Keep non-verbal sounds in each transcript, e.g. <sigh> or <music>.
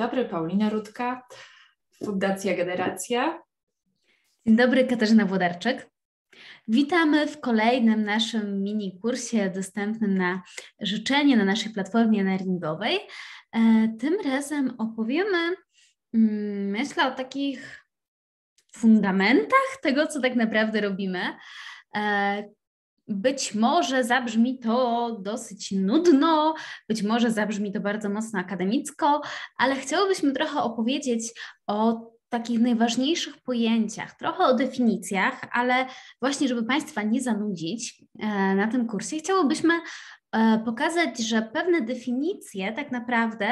dobry, Paulina Rudka, Fundacja Generacja. Dzień dobry, Katarzyna Włodarczyk. Witamy w kolejnym naszym mini kursie dostępnym na życzenie na naszej platformie learningowej. E, tym razem opowiemy, mm, myślę, o takich fundamentach tego, co tak naprawdę robimy. Być może zabrzmi to dosyć nudno, być może zabrzmi to bardzo mocno akademicko, ale chciałobyśmy trochę opowiedzieć o takich najważniejszych pojęciach, trochę o definicjach, ale właśnie, żeby Państwa nie zanudzić e, na tym kursie, chciałobyśmy pokazać, że pewne definicje tak naprawdę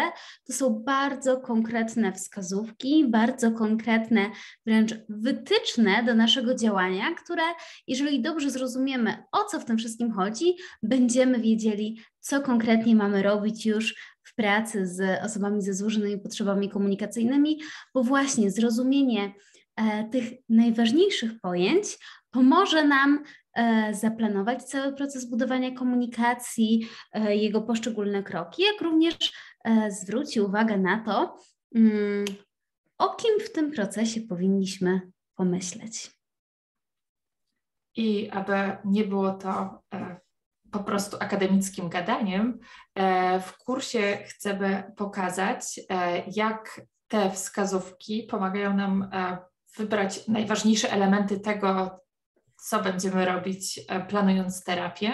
to są bardzo konkretne wskazówki, bardzo konkretne wręcz wytyczne do naszego działania, które, jeżeli dobrze zrozumiemy, o co w tym wszystkim chodzi, będziemy wiedzieli, co konkretnie mamy robić już w pracy z osobami ze złożonymi potrzebami komunikacyjnymi, bo właśnie zrozumienie e, tych najważniejszych pojęć pomoże nam E, zaplanować cały proces budowania komunikacji, e, jego poszczególne kroki, jak również e, zwróci uwagę na to, mm, o kim w tym procesie powinniśmy pomyśleć. I aby nie było to po prostu akademickim gadaniem, w kursie chcemy pokazać, jak te wskazówki pomagają nam wybrać najważniejsze elementy tego, co będziemy robić, e, planując terapię.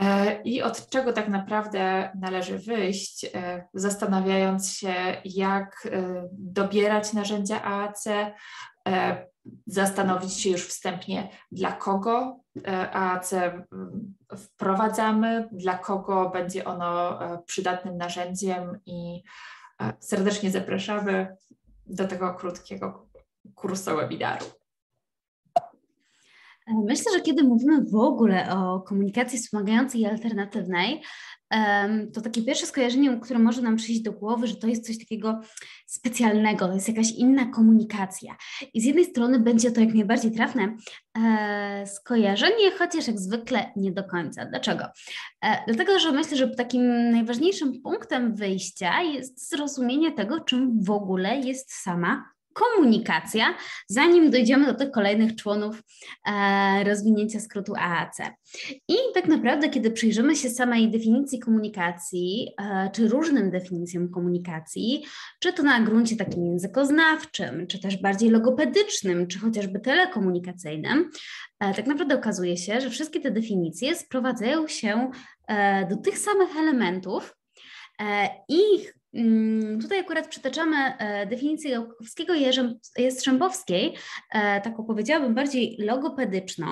E, I od czego tak naprawdę należy wyjść, e, zastanawiając się, jak dobierać narzędzia AAC, zastanowić się już wstępnie, dla kogo AAC wprowadzamy, dla kogo będzie ono przydatnym narzędziem i serdecznie zapraszamy do tego krótkiego kursu webinaru. Myślę, że kiedy mówimy w ogóle o komunikacji wspomagającej i alternatywnej, to takie pierwsze skojarzenie, które może nam przyjść do głowy, że to jest coś takiego specjalnego, to jest jakaś inna komunikacja. I z jednej strony będzie to jak najbardziej trafne e, skojarzenie, chociaż jak zwykle nie do końca. Dlaczego? E, dlatego, że myślę, że takim najważniejszym punktem wyjścia jest zrozumienie tego, czym w ogóle jest sama komunikacja, zanim dojdziemy do tych kolejnych członów e, rozwinięcia skrótu AAC. I tak naprawdę, kiedy przyjrzymy się samej definicji komunikacji, e, czy różnym definicjom komunikacji, czy to na gruncie takim językoznawczym, czy też bardziej logopedycznym, czy chociażby telekomunikacyjnym, e, tak naprawdę okazuje się, że wszystkie te definicje sprowadzają się e, do tych samych elementów, e, ich tutaj akurat przytaczamy e, definicję Jałkowskiego i Jastrzębowskiej, e, taką powiedziałabym bardziej logopedyczną,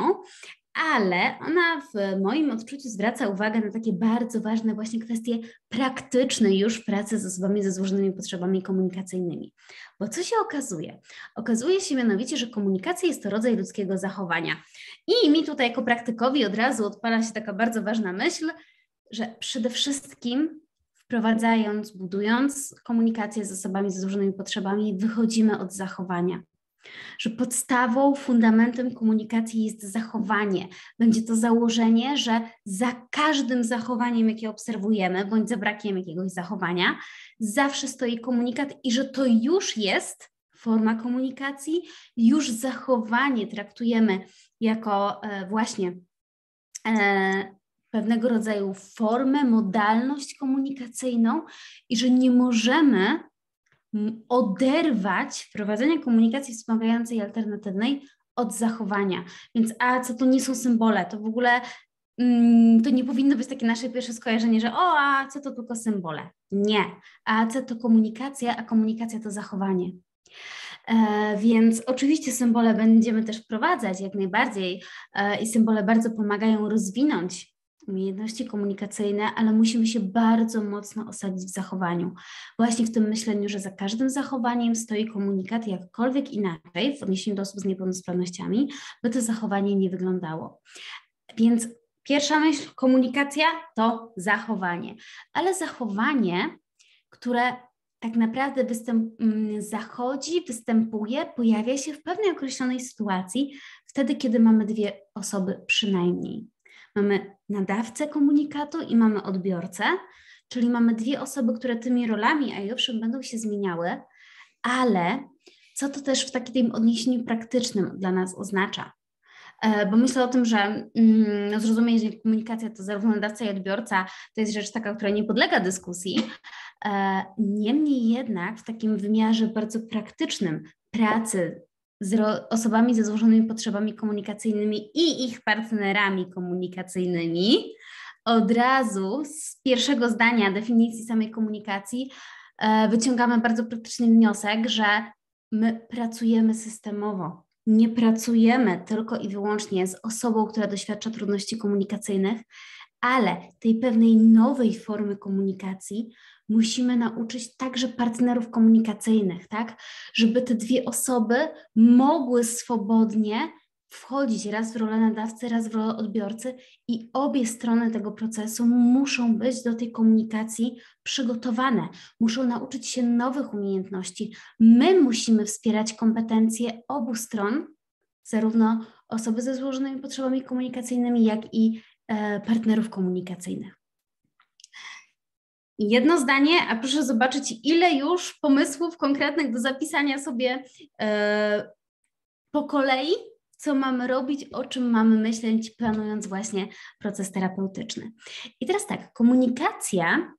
ale ona w moim odczuciu zwraca uwagę na takie bardzo ważne właśnie kwestie praktyczne już w pracy z osobami ze złożonymi potrzebami komunikacyjnymi. Bo co się okazuje? Okazuje się mianowicie, że komunikacja jest to rodzaj ludzkiego zachowania. I mi tutaj jako praktykowi od razu odpala się taka bardzo ważna myśl, że przede wszystkim wprowadzając, budując komunikację z osobami z złożonymi potrzebami, wychodzimy od zachowania. Że podstawą, fundamentem komunikacji jest zachowanie. Będzie to założenie, że za każdym zachowaniem, jakie obserwujemy, bądź za brakiem jakiegoś zachowania, zawsze stoi komunikat i że to już jest forma komunikacji, już zachowanie traktujemy jako e, właśnie e, pewnego rodzaju formę, modalność komunikacyjną i że nie możemy oderwać wprowadzenia komunikacji wspomagającej alternatywnej od zachowania. Więc a co to nie są symbole, to w ogóle mm, to nie powinno być takie nasze pierwsze skojarzenie, że o, a co to tylko symbole. Nie. A co to komunikacja, a komunikacja to zachowanie. E, więc oczywiście symbole będziemy też wprowadzać jak najbardziej e, i symbole bardzo pomagają rozwinąć umiejętności komunikacyjne, ale musimy się bardzo mocno osadzić w zachowaniu. Właśnie w tym myśleniu, że za każdym zachowaniem stoi komunikat jakkolwiek inaczej w odniesieniu do osób z niepełnosprawnościami, by to zachowanie nie wyglądało. Więc pierwsza myśl, komunikacja to zachowanie, ale zachowanie, które tak naprawdę występ, mm, zachodzi, występuje, pojawia się w pewnej określonej sytuacji, wtedy, kiedy mamy dwie osoby przynajmniej. Mamy nadawcę komunikatu i mamy odbiorcę. czyli mamy dwie osoby, które tymi rolami, a i owszem, będą się zmieniały, ale co to też w takim odniesieniu praktycznym dla nas oznacza? E, bo myślę o tym, że mm, zrozumienie, że komunikacja to zarówno nadawca i odbiorca to jest rzecz taka, która nie podlega dyskusji. E, niemniej jednak w takim wymiarze bardzo praktycznym pracy z osobami ze złożonymi potrzebami komunikacyjnymi i ich partnerami komunikacyjnymi, od razu z pierwszego zdania definicji samej komunikacji e, wyciągamy bardzo praktyczny wniosek, że my pracujemy systemowo. Nie pracujemy tylko i wyłącznie z osobą, która doświadcza trudności komunikacyjnych, ale tej pewnej nowej formy komunikacji musimy nauczyć także partnerów komunikacyjnych, tak? Żeby te dwie osoby mogły swobodnie wchodzić raz w rolę nadawcy, raz w rolę odbiorcy i obie strony tego procesu muszą być do tej komunikacji przygotowane, muszą nauczyć się nowych umiejętności. My musimy wspierać kompetencje obu stron, zarówno osoby ze złożonymi potrzebami komunikacyjnymi, jak i e, partnerów komunikacyjnych. Jedno zdanie, a proszę zobaczyć, ile już pomysłów konkretnych do zapisania sobie e, po kolei co mamy robić, o czym mamy myśleć, planując właśnie proces terapeutyczny. I teraz tak, komunikacja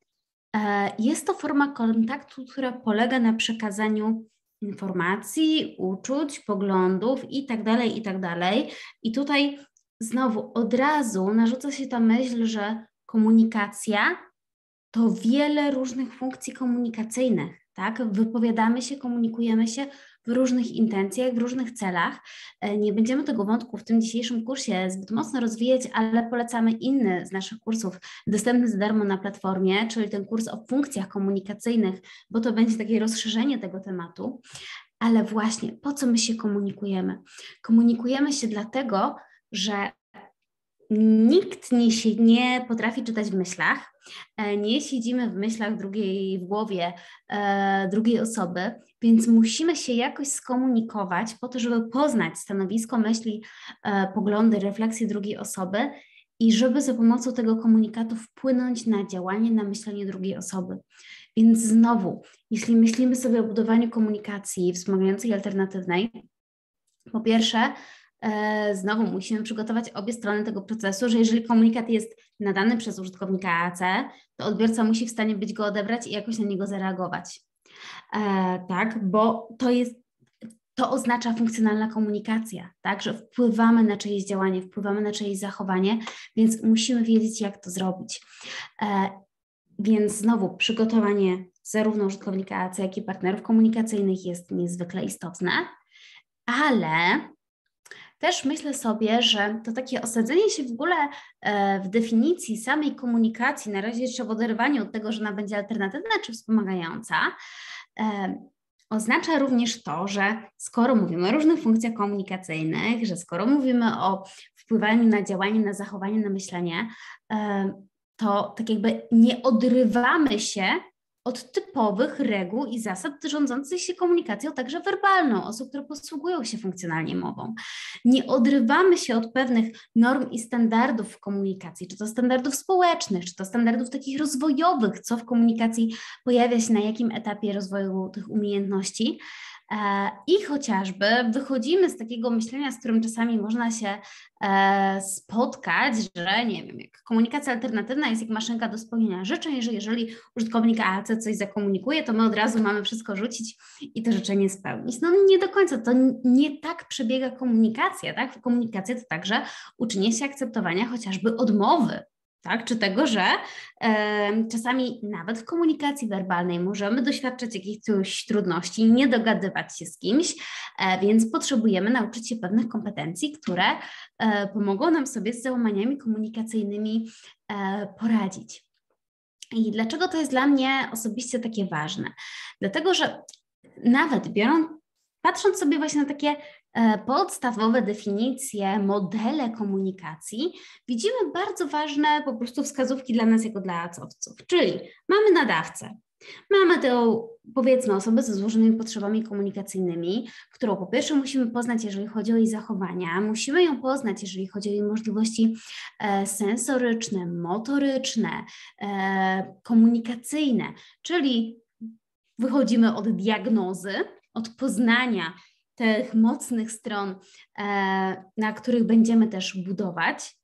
e, jest to forma kontaktu, która polega na przekazaniu informacji, uczuć, poglądów itd., tak itd. Tak I tutaj znowu od razu narzuca się ta myśl, że komunikacja to wiele różnych funkcji komunikacyjnych tak? Wypowiadamy się, komunikujemy się w różnych intencjach, w różnych celach. E, nie będziemy tego wątku w tym dzisiejszym kursie zbyt mocno rozwijać, ale polecamy inny z naszych kursów, dostępny za darmo na platformie, czyli ten kurs o funkcjach komunikacyjnych, bo to będzie takie rozszerzenie tego tematu. Ale właśnie po co my się komunikujemy? Komunikujemy się dlatego, że nikt nie, nie potrafi czytać w myślach, e, nie siedzimy w myślach drugiej, w głowie e, drugiej osoby, więc musimy się jakoś skomunikować po to, żeby poznać stanowisko, myśli, e, poglądy, refleksje drugiej osoby i żeby za pomocą tego komunikatu wpłynąć na działanie, na myślenie drugiej osoby. Więc znowu, jeśli myślimy sobie o budowaniu komunikacji wspomagającej alternatywnej, po pierwsze, znowu musimy przygotować obie strony tego procesu, że jeżeli komunikat jest nadany przez użytkownika AC, to odbiorca musi w stanie być go odebrać i jakoś na niego zareagować. E, tak, bo to jest to oznacza funkcjonalna komunikacja, tak, że wpływamy na czyjeś działanie, wpływamy na czyjeś zachowanie, więc musimy wiedzieć, jak to zrobić. E, więc znowu przygotowanie zarówno użytkownika AC, jak i partnerów komunikacyjnych jest niezwykle istotne, ale też myślę sobie, że to takie osadzenie się w ogóle e, w definicji samej komunikacji, na razie jeszcze w oderwaniu od tego, że ona będzie alternatywna czy wspomagająca, e, oznacza również to, że skoro mówimy o różnych funkcjach komunikacyjnych, że skoro mówimy o wpływaniu na działanie, na zachowanie, na myślenie, e, to tak jakby nie odrywamy się od typowych reguł i zasad rządzących się komunikacją, także werbalną, osób, które posługują się funkcjonalnie mową. Nie odrywamy się od pewnych norm i standardów w komunikacji, czy to standardów społecznych, czy to standardów takich rozwojowych, co w komunikacji pojawia się na jakim etapie rozwoju tych umiejętności, I chociażby wychodzimy z takiego myślenia, z którym czasami można się e, spotkać, że nie wiem, jak komunikacja alternatywna jest jak maszynka do spełnienia życzeń, że jeżeli użytkownik AC coś zakomunikuje, to my od razu mamy wszystko rzucić i to życzenie spełnić. No nie do końca, to nie tak przebiega komunikacja, tak? Komunikacja to także uczynienie się akceptowania chociażby odmowy tak? Czy tego, że e, czasami nawet w komunikacji werbalnej możemy doświadczać jakichś trudności, nie dogadywać się z kimś, e, więc potrzebujemy nauczyć się pewnych kompetencji, które e, pomogą nam sobie z załamaniami komunikacyjnymi e, poradzić. I dlaczego to jest dla mnie osobiście takie ważne? Dlatego, że nawet biorąc, patrząc sobie właśnie na takie podstawowe definicje, modele komunikacji, widzimy bardzo ważne po prostu wskazówki dla nas jako dla acowców. Czyli mamy nadawcę, Mamy tę, powiedzmy, osobę ze złożonymi potrzebami komunikacyjnymi, którą po pierwsze musimy poznać, jeżeli chodzi o jej zachowania, musimy ją poznać, jeżeli chodzi o jej możliwości e, sensoryczne, motoryczne, e, komunikacyjne, czyli wychodzimy od diagnozy, od poznania tych mocnych stron, e, na których będziemy też budować,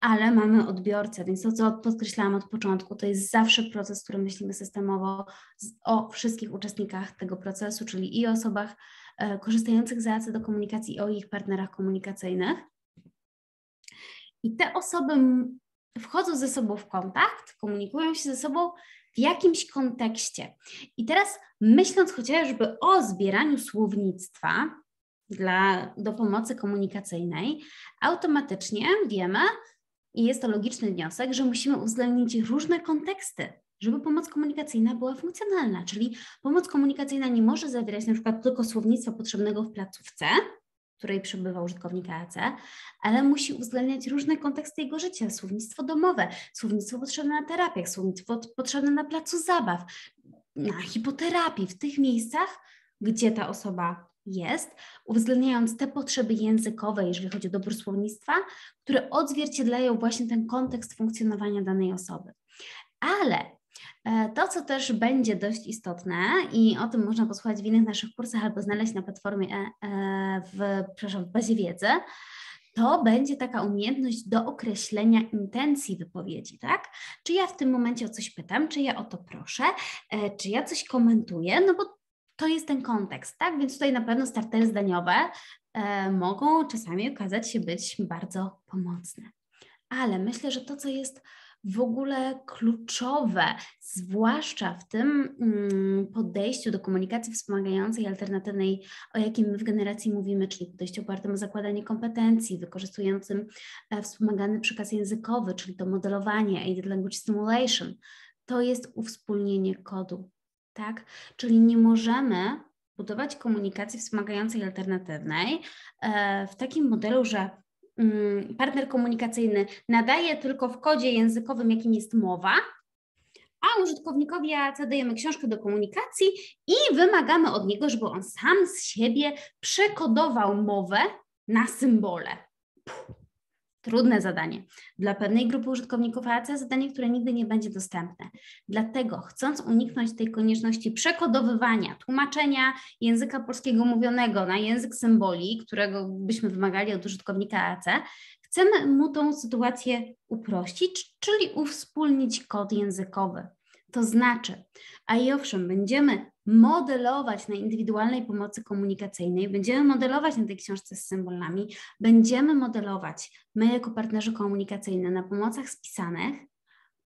ale mamy odbiorcę, więc to, co podkreślałam od początku, to jest zawsze proces, który myślimy systemowo o wszystkich uczestnikach tego procesu, czyli i osobach e, korzystających z AC do komunikacji, i o ich partnerach komunikacyjnych. I te osoby wchodzą ze sobą w kontakt, komunikują się ze sobą w jakimś kontekście. I teraz myśląc chociażby o zbieraniu słownictwa dla, do pomocy komunikacyjnej, automatycznie wiemy, i jest to logiczny wniosek, że musimy uwzględnić różne konteksty, żeby pomoc komunikacyjna była funkcjonalna. Czyli pomoc komunikacyjna nie może zawierać na przykład tylko słownictwa potrzebnego w placówce, której przebywa użytkownik AAC, ale musi uwzględniać różne konteksty jego życia, słownictwo domowe, słownictwo potrzebne na terapiach, słownictwo potrzebne na placu zabaw, na hipoterapii, w tych miejscach, gdzie ta osoba jest, uwzględniając te potrzeby językowe, jeżeli chodzi o dobór słownictwa, które odzwierciedlają właśnie ten kontekst funkcjonowania danej osoby. Ale to, co też będzie dość istotne i o tym można posłuchać w innych naszych kursach albo znaleźć na platformie e, e, w, przepraszam, w bazie wiedzy, to będzie taka umiejętność do określenia intencji wypowiedzi, tak? Czy ja w tym momencie o coś pytam, czy ja o to proszę, czy ja coś komentuję, no bo to jest ten kontekst, tak? Więc tutaj na pewno startery zdaniowe e, mogą czasami okazać się być bardzo pomocne. Ale myślę, że to, co jest w ogóle kluczowe, zwłaszcza w tym mm, podejściu do komunikacji wspomagającej, alternatywnej, o jakim my w generacji mówimy, czyli podejściu opartym o zakładanie kompetencji, wykorzystującym e, wspomagany przekaz językowy, czyli to modelowanie, aided language stimulation, to jest uwspólnienie kodu tak? Czyli nie możemy budować komunikacji wspomagającej alternatywnej e, w takim modelu, że partner komunikacyjny nadaje tylko w kodzie językowym, jakim jest mowa, a użytkownikowi AC dajemy książkę do komunikacji i wymagamy od niego, żeby on sam z siebie przekodował mowę na symbole. Puh Trudne zadanie. Dla pewnej grupy użytkowników AAC zadanie, które nigdy nie będzie dostępne. Dlatego, chcąc uniknąć tej konieczności przekodowywania, tłumaczenia języka polskiego mówionego na język symboli, którego byśmy wymagali od użytkownika AAC, chcemy mu tą sytuację uprościć, czyli uwspólnić kod językowy. To znaczy, a i owszem, będziemy modelować na indywidualnej pomocy komunikacyjnej, będziemy modelować na tej książce z symbolami, będziemy modelować my jako partnerzy komunikacyjni na pomocach spisanych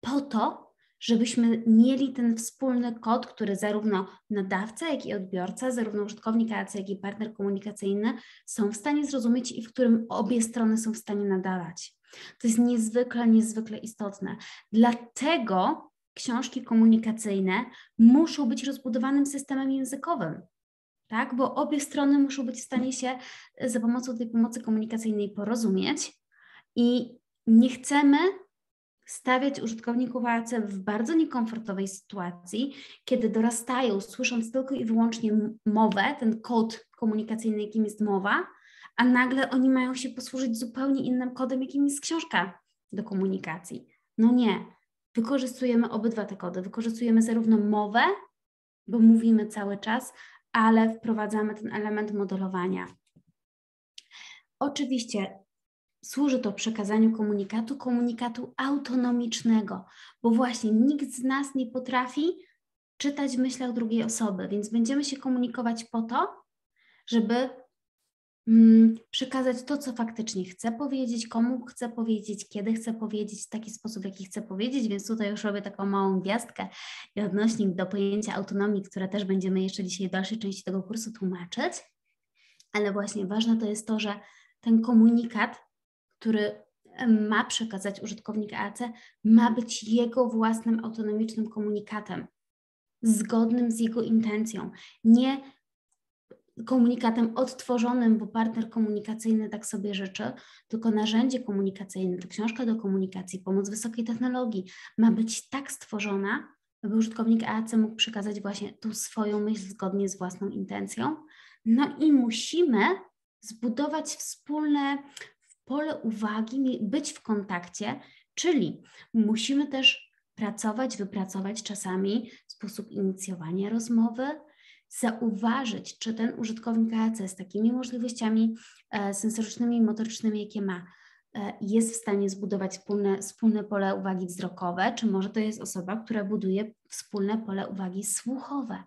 po to, żebyśmy mieli ten wspólny kod, który zarówno nadawca, jak i odbiorca, zarówno użytkownik jak i partner komunikacyjny są w stanie zrozumieć i w którym obie strony są w stanie nadawać. To jest niezwykle, niezwykle istotne. Dlatego książki komunikacyjne muszą być rozbudowanym systemem językowym, tak? Bo obie strony muszą być w stanie się e, za pomocą tej pomocy komunikacyjnej porozumieć i nie chcemy stawiać użytkowników AAC w bardzo niekomfortowej sytuacji, kiedy dorastają, słysząc tylko i wyłącznie mowę, ten kod komunikacyjny, jakim jest mowa, a nagle oni mają się posłużyć zupełnie innym kodem, jakim jest książka do komunikacji. No nie, wykorzystujemy obydwa te kody. Wykorzystujemy zarówno mowę, bo mówimy cały czas, ale wprowadzamy ten element modelowania. Oczywiście służy to przekazaniu komunikatu, komunikatu autonomicznego, bo właśnie nikt z nas nie potrafi czytać w myślach drugiej osoby, więc będziemy się komunikować po to, żeby przekazać to, co faktycznie chcę powiedzieć, komu chcę powiedzieć, kiedy chcę powiedzieć, w taki sposób, w jaki chcę powiedzieć, więc tutaj już robię taką małą gwiazdkę i odnośnik do pojęcia autonomii, które też będziemy jeszcze dzisiaj w dalszej części tego kursu tłumaczyć. Ale właśnie ważne to jest to, że ten komunikat, który ma przekazać użytkownik AC, ma być jego własnym autonomicznym komunikatem, zgodnym z jego intencją. Nie komunikatem odtworzonym, bo partner komunikacyjny tak sobie życzy, tylko narzędzie komunikacyjne, to książka do komunikacji, pomoc wysokiej technologii ma być tak stworzona, by użytkownik AAC mógł przekazać właśnie tą swoją myśl zgodnie z własną intencją. No i musimy zbudować wspólne pole uwagi, być w kontakcie, czyli musimy też pracować, wypracować czasami sposób inicjowania rozmowy, zauważyć, czy ten użytkownik AAC z takimi możliwościami e, sensorycznymi i motorycznymi, jakie ma, e, jest w stanie zbudować wspólne, wspólne pole uwagi wzrokowe, czy może to jest osoba, która buduje wspólne pole uwagi słuchowe,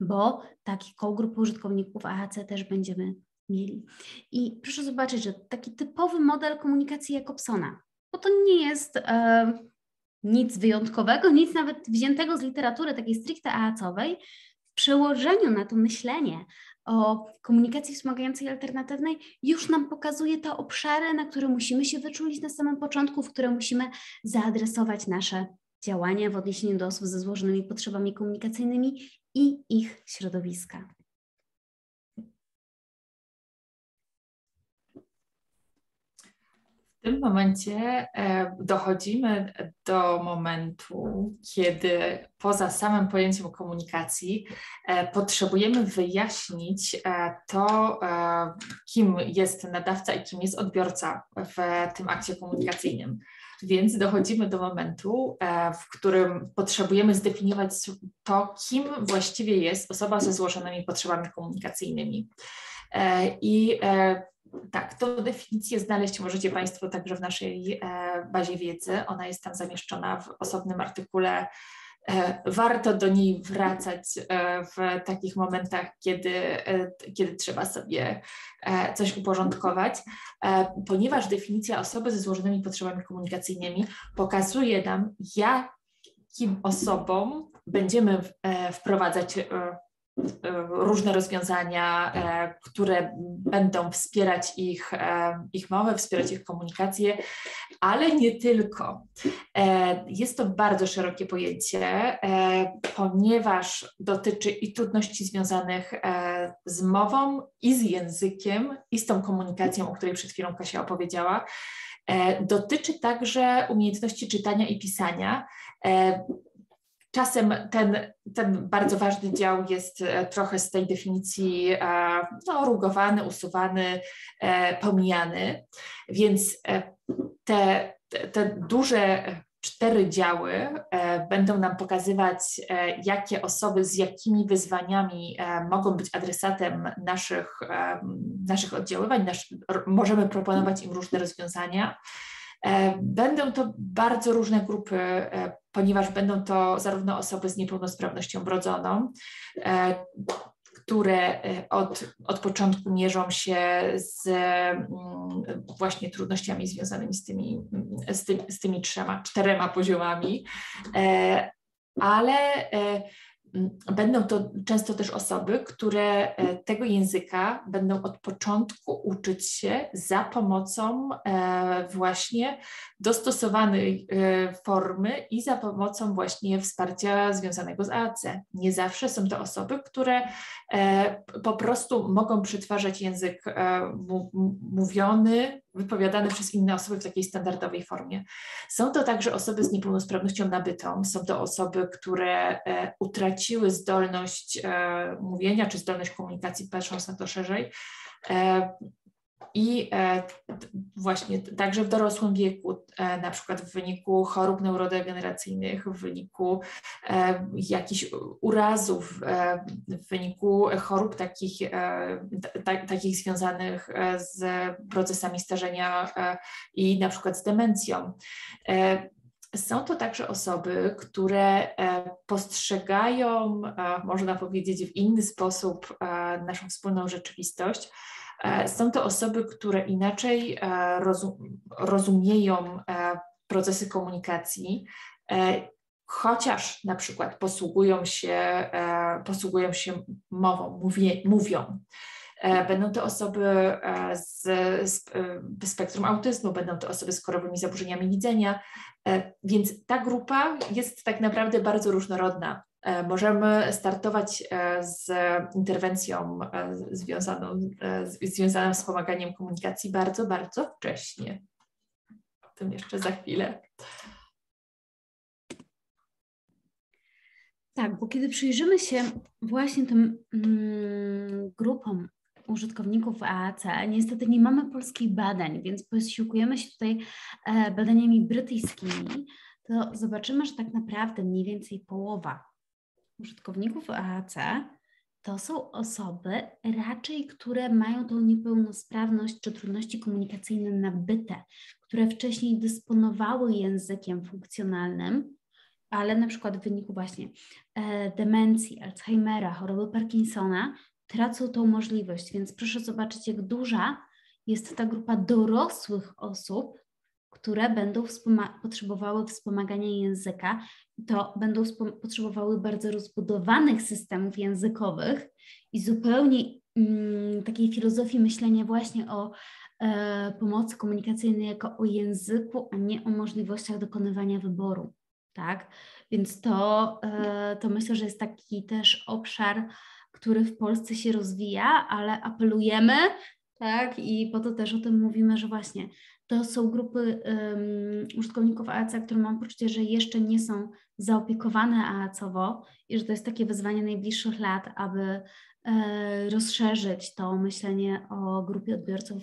bo taką grupę użytkowników AAC też będziemy mieli. I proszę zobaczyć, że taki typowy model komunikacji Jakobsona, bo to nie jest e, nic wyjątkowego, nic nawet wziętego z literatury takiej stricte AAC-owej, przełożeniu na to myślenie o komunikacji wspomagającej alternatywnej już nam pokazuje te obszary, na które musimy się wyczulić na samym początku, w które musimy zaadresować nasze działania w odniesieniu do osób ze złożonymi potrzebami komunikacyjnymi i ich środowiska. W tym momencie e, dochodzimy do momentu, kiedy poza samym pojęciem komunikacji e, potrzebujemy wyjaśnić e, to, kim jest nadawca i kim jest odbiorca w tym akcie komunikacyjnym. Więc dochodzimy do momentu, w którym potrzebujemy zdefiniować to, kim właściwie jest osoba ze złożonymi potrzebami komunikacyjnymi. I tak, tą definicję znaleźć możecie Państwo także w naszej e, bazie wiedzy. Ona jest tam zamieszczona w osobnym artykule. E, warto do niej wracać e, w takich momentach, kiedy, kiedy trzeba sobie coś uporządkować, ponieważ definicja osoby ze złożonymi potrzebami komunikacyjnymi pokazuje nam, jakim osobom będziemy wprowadzać różne rozwiązania, e, które będą wspierać ich, e, ich mowę, wspierać ich komunikację, ale nie tylko. Jest to bardzo szerokie pojęcie, ponieważ dotyczy i trudności związanych z mową, i z językiem, i z tą komunikacją, o której przed chwilą Kasia opowiedziała. Dotyczy także umiejętności czytania i pisania Czasem ten, ten bardzo ważny dział jest e, trochę z tej definicji e, no, rugowany, usuwany, e, pomijany, więc te, te duże cztery działy będą nam pokazywać, jakie osoby z jakimi wyzwaniami mogą być adresatem naszych, naszych oddziaływań. Nasz, możemy proponować im różne rozwiązania. E, będą to bardzo różne grupy, e, ponieważ będą to zarówno osoby z niepełnosprawnością wrodzoną, e, które od, od początku mierzą się z mm, właśnie trudnościami związanymi z tymi, z, ty, z tymi trzema, czterema poziomami, ale Będą to często też osoby, które e, tego języka będą od początku uczyć się za pomocą e, właśnie dostosowanej e, formy i za pomocą właśnie wsparcia związanego z AAC. Nie zawsze są to osoby, które po prostu mogą przetwarzać język mówiony, wypowiadany przez inne osoby w takiej standardowej formie. Są to także osoby z niepełnosprawnością nabytą, są to osoby, które utraciły zdolność mówienia czy zdolność komunikacji, patrząc na to szerzej. I e, właśnie także w dorosłym wieku, e, na przykład w wyniku chorób neurodegeneracyjnych, w wyniku e, jakichś urazów, w wyniku chorób takich, takich związanych z procesami starzenia i na przykład z demencją. Są to także osoby, które postrzegają, można powiedzieć, w inny sposób naszą wspólną rzeczywistość są to osoby, które inaczej e, rozumieją e, procesy komunikacji, chociaż na przykład posługują się, posługują się mową, mówię, mówią. Będą to osoby z, z spektrum autyzmu, będą to osoby z chorobowymi zaburzeniami widzenia, więc ta grupa jest tak naprawdę bardzo różnorodna. E, możemy startować e, z interwencją e, związaną, związaną z wspomaganiem komunikacji bardzo, bardzo wcześnie. O tym jeszcze za chwilę. Tak, bo kiedy przyjrzymy się właśnie tym mm, grupom użytkowników AAC, niestety nie mamy polskich badań, więc posiłkujemy się tutaj badaniami brytyjskimi, to zobaczymy, że tak naprawdę mniej więcej połowa użytkowników AAC to są osoby raczej, które mają tą niepełnosprawność czy trudności komunikacyjne nabyte, które wcześniej dysponowały językiem funkcjonalnym, ale na przykład w wyniku właśnie e, demencji, Alzheimera, choroby Parkinsona tracą tą możliwość. Więc proszę zobaczyć, jak duża jest ta grupa dorosłych osób, które będą potrzebowały wspomagania języka, to będą potrzebowały bardzo rozbudowanych systemów językowych i zupełnie mm, takiej filozofii myślenia właśnie o e, pomocy komunikacyjnej jako o języku, a nie o możliwościach dokonywania wyboru. Tak? Więc to, e, to myślę, że jest taki też obszar, który w Polsce się rozwija, ale apelujemy, tak, i po to też o tym mówimy, że właśnie to są grupy um, użytkowników AAC, które mam poczucie, że jeszcze nie są zaopiekowane AAC-owo i że to jest takie wyzwanie najbliższych lat, aby e, rozszerzyć to myślenie o grupie odbiorców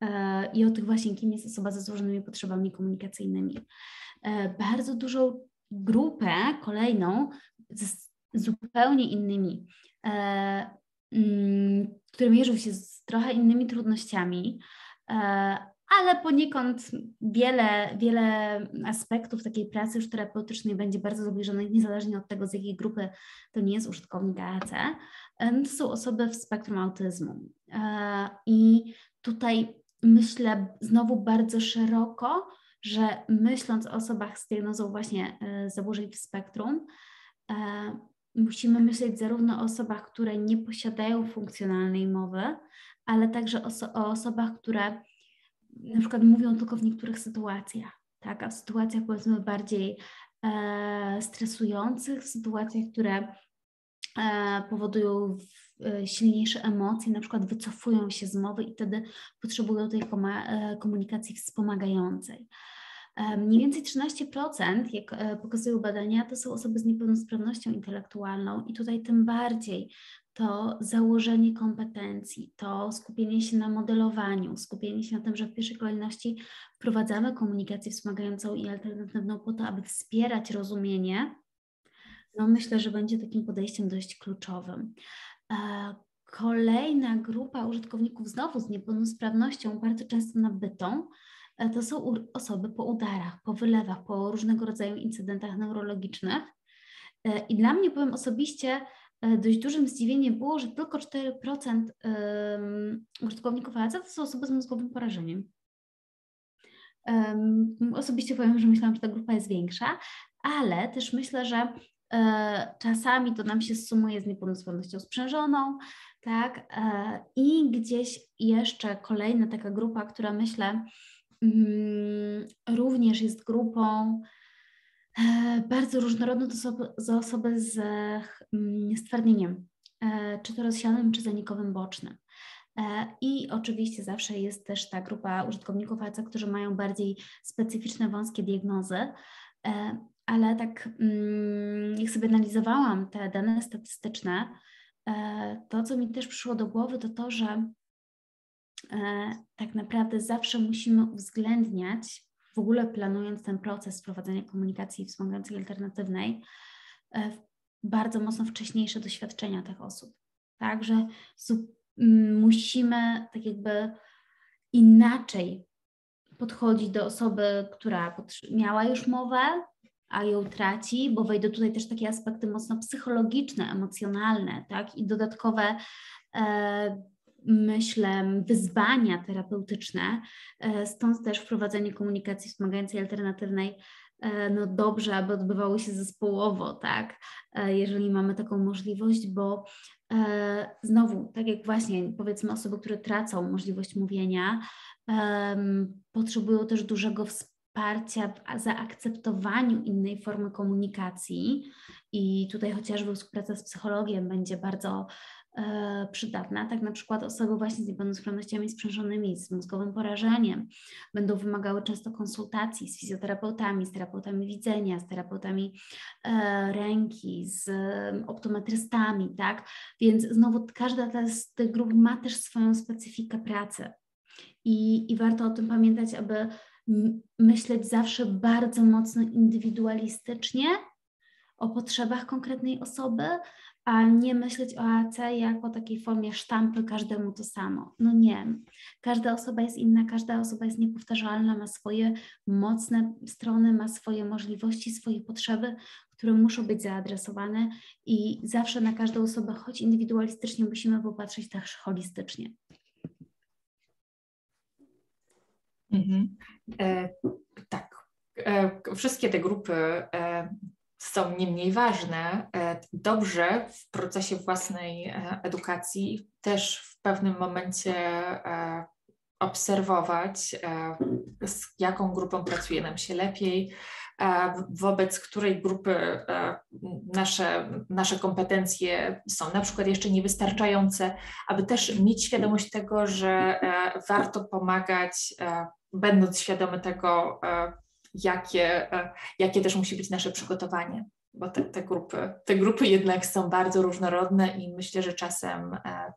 e, i o tych właśnie, kim jest osoba ze złożonymi potrzebami komunikacyjnymi. E, bardzo dużą grupę kolejną z zupełnie innymi, e, mm, które mierzą się z trochę innymi trudnościami, e, ale poniekąd wiele, wiele aspektów takiej pracy już terapeutycznej będzie bardzo zbliżonych, niezależnie od tego, z jakiej grupy to nie jest użytkownik AAC. To są osoby w spektrum autyzmu. E, I tutaj myślę znowu bardzo szeroko, że myśląc o osobach z diagnozą właśnie e, zaburzeń w spektrum, e, musimy myśleć zarówno o osobach, które nie posiadają funkcjonalnej mowy, ale także o, o osobach, które na przykład mówią tylko w niektórych sytuacjach, tak? a w sytuacjach powiedzmy bardziej e, stresujących, w sytuacjach, które e, powodują w, e, silniejsze emocje, na przykład wycofują się z mowy i wtedy potrzebują tej e, komunikacji wspomagającej. E, mniej więcej 13%, jak e, pokazują badania, to są osoby z niepełnosprawnością intelektualną, i tutaj tym bardziej to założenie kompetencji, to skupienie się na modelowaniu, skupienie się na tym, że w pierwszej kolejności wprowadzamy komunikację wspomagającą i alternatywną po to, aby wspierać rozumienie, no myślę, że będzie takim podejściem dość kluczowym. E, kolejna grupa użytkowników znowu z niepełnosprawnością, bardzo często nabytą, e, to są osoby po udarach, po wylewach, po różnego rodzaju incydentach neurologicznych. E, I dla mnie, powiem osobiście, dość dużym zdziwieniem było, że tylko 4% użytkowników AAC to są osoby z mózgowym porażeniem. Osobiście powiem, że myślałam, że ta grupa jest większa, ale też myślę, że e, czasami to nam się sumuje z niepełnosprawnością sprzężoną, tak? E, I gdzieś jeszcze kolejna taka grupa, która myślę mm, również jest grupą E, bardzo różnorodne to za osoby z stwardnieniem, e, czy to rozsianym, czy zanikowym bocznym. E, I oczywiście zawsze jest też ta grupa użytkowników AC, którzy mają bardziej specyficzne, wąskie diagnozy, ale tak mm, jak sobie analizowałam te dane statystyczne, to co mi też przyszło do głowy, to to, że tak naprawdę zawsze musimy uwzględniać w ogóle planując ten proces wprowadzenia komunikacji wspomagającej alternatywnej, e, bardzo mocno wcześniejsze doświadczenia tych osób. Także musimy tak jakby inaczej podchodzić do osoby, która miała już mowę, a ją traci, bo wejdą tutaj też takie aspekty mocno psychologiczne, emocjonalne, tak, i dodatkowe e, myślę, wyzwania terapeutyczne, e, stąd też wprowadzenie komunikacji wspomagającej alternatywnej e, no dobrze, aby odbywało się zespołowo, tak, e, jeżeli mamy taką możliwość, bo znowu, tak jak właśnie powiedzmy osoby, które tracą możliwość mówienia, potrzebują też dużego wsparcia w zaakceptowaniu innej formy komunikacji. I tutaj chociażby współpraca z psychologiem będzie bardzo przydatna. Tak na przykład osoby właśnie z niepełnosprawnościami sprzężonymi, z mózgowym porażeniem będą wymagały często konsultacji z fizjoterapeutami, z terapeutami widzenia, z terapeutami e, ręki, z optometrystami, tak? Więc znowu każda z tych grup ma też swoją specyfikę pracy. I, I warto o tym pamiętać, aby myśleć zawsze bardzo mocno indywidualistycznie o potrzebach konkretnej osoby, a nie myśleć o AC jako takiej formie sztampy, każdemu to samo. No nie. Każda osoba jest inna, każda osoba jest niepowtarzalna, ma swoje mocne strony, ma swoje możliwości, swoje potrzeby, które muszą być zaadresowane i zawsze na każdą osobę, choć indywidualistycznie, musimy popatrzeć też holistycznie. Mhm. E, tak. E, wszystkie te grupy e, są nie mniej ważne. E, dobrze w procesie własnej e, edukacji też w pewnym momencie e, obserwować, z jaką grupą pracuje nam się lepiej, wobec której grupy nasze, nasze kompetencje są na przykład jeszcze niewystarczające, aby też mieć świadomość tego, że warto pomagać, będąc świadomy tego, jakie, jakie też musi być nasze przygotowanie bo te, te, grupy, te grupy jednak są bardzo różnorodne i myślę, że czasem e,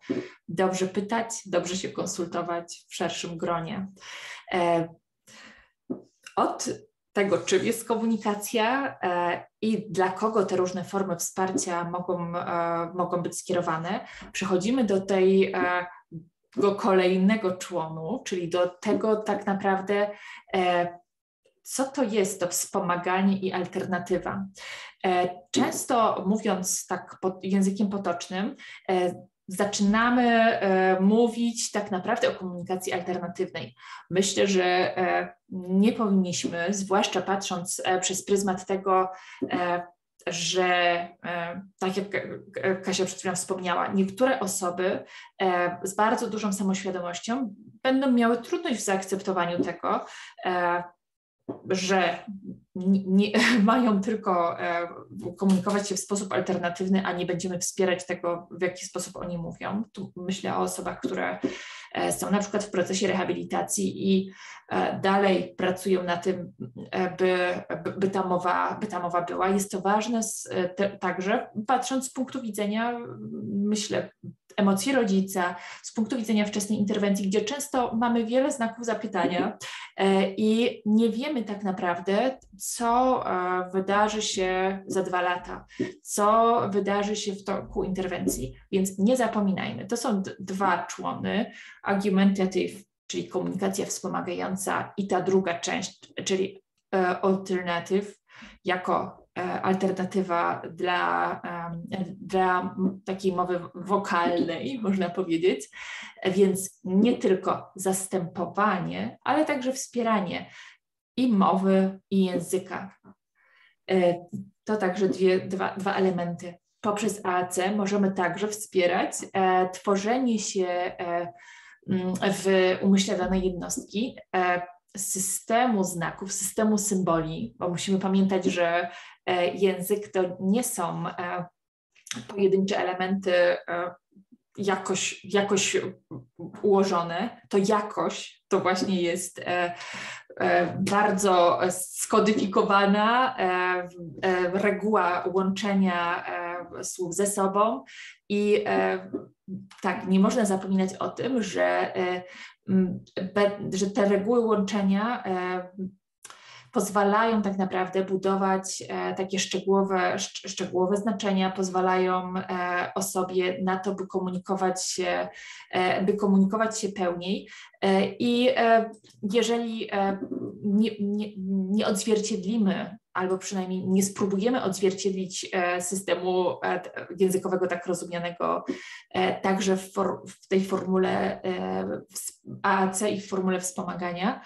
dobrze pytać, dobrze się konsultować w szerszym gronie. E, od tego, czym jest komunikacja e, i dla kogo te różne formy wsparcia mogą, mogą być skierowane, przechodzimy do tej kolejnego członu, czyli do tego tak naprawdę, co to jest to wspomaganie i alternatywa. E, często mówiąc tak językiem potocznym, e, zaczynamy e, mówić tak naprawdę o komunikacji alternatywnej. Myślę, że nie powinniśmy, zwłaszcza patrząc przez pryzmat tego, że tak jak Kasia przed chwilą wspomniała, niektóre osoby z bardzo dużą samoświadomością będą miały trudność w zaakceptowaniu tego, że nie, <laughs> mają tylko e, komunikować się w sposób alternatywny, a nie będziemy wspierać tego, w jaki sposób oni mówią. Tu myślę o osobach, które są na przykład w procesie rehabilitacji i e, dalej pracują na tym, by, by, ta, mowa, by ta mowa była. Jest to ważne z, te, także patrząc z punktu widzenia, myślę, emocji rodzica, z punktu widzenia wczesnej interwencji, gdzie często mamy wiele znaków zapytania e, i nie wiemy tak naprawdę, co e, wydarzy się za dwa lata, co wydarzy się w toku interwencji. Więc nie zapominajmy, to są dwa człony, argumentative, czyli komunikacja wspomagająca i ta druga część, czyli e, alternative, jako E, alternatywa dla, dla takiej mowy wokalnej, można powiedzieć. Więc nie tylko zastępowanie, ale także wspieranie i mowy, i języka. E, to także dwie, dwa, dwa elementy. Poprzez AAC możemy także wspierać e, tworzenie się e, w umyśle danej jednostki e, systemu znaków, systemu symboli, bo musimy pamiętać, że e, język to nie są e, pojedyncze elementy jakoś, jakoś ułożone, to jakoś to właśnie jest bardzo skodyfikowana reguła łączenia słów ze sobą i tak, nie można zapominać o tym, że że te reguły łączenia e, pozwalają tak naprawdę budować e, takie szczegółowe, szczegółowe znaczenia, pozwalają e, osobie na to, by komunikować się, by komunikować się pełniej. I jeżeli nie, nie, nie odzwierciedlimy albo przynajmniej nie spróbujemy odzwierciedlić e, systemu e, językowego tak rozumianego e, także w, w tej formule AAC i w formule wspomagania,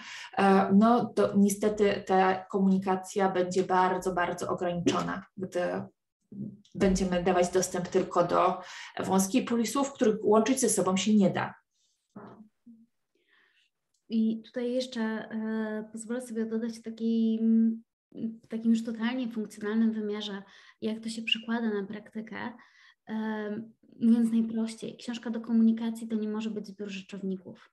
no to niestety ta komunikacja będzie bardzo, bardzo ograniczona, gdy będziemy dawać dostęp tylko do wąskiej puli słów, których łączyć ze sobą się nie da. I tutaj jeszcze e, pozwolę sobie dodać taki w takim już totalnie funkcjonalnym wymiarze, jak to się przekłada na praktykę, Mówiąc najprościej, książka do komunikacji to nie może być zbiór rzeczowników.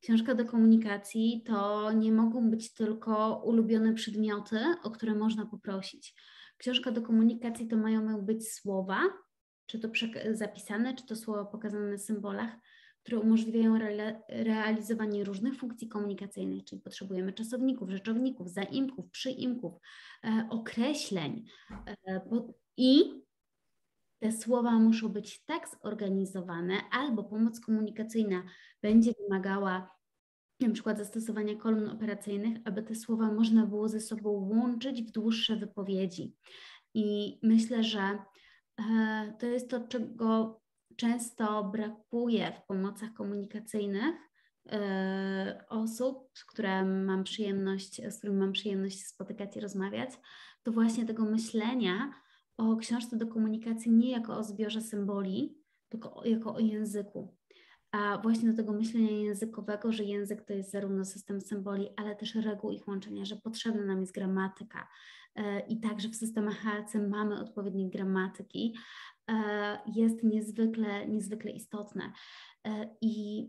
Książka do komunikacji to nie mogą być tylko ulubione przedmioty, o które można poprosić. Książka do komunikacji to mają być słowa, czy to zapisane, czy to słowa pokazane na symbolach, które umożliwiają re realizowanie różnych funkcji komunikacyjnych, czyli potrzebujemy czasowników, rzeczowników, zaimków, przyimków, e, określeń e, i te słowa muszą być tak zorganizowane, albo pomoc komunikacyjna będzie wymagała na przykład zastosowania kolumn operacyjnych, aby te słowa można było ze sobą łączyć w dłuższe wypowiedzi. I myślę, że e, to jest to, czego często brakuje w pomocach komunikacyjnych e, osób, które mam przyjemność, z którymi mam przyjemność spotykać i rozmawiać, to właśnie tego myślenia o książce do komunikacji nie jako o zbiorze symboli, tylko jako o języku. A właśnie do tego myślenia językowego, że język to jest zarówno system symboli, ale też reguł ich łączenia, że potrzebna nam jest gramatyka. E, I także w systemach HAC mamy odpowiednie gramatyki, jest niezwykle, niezwykle istotne. E, I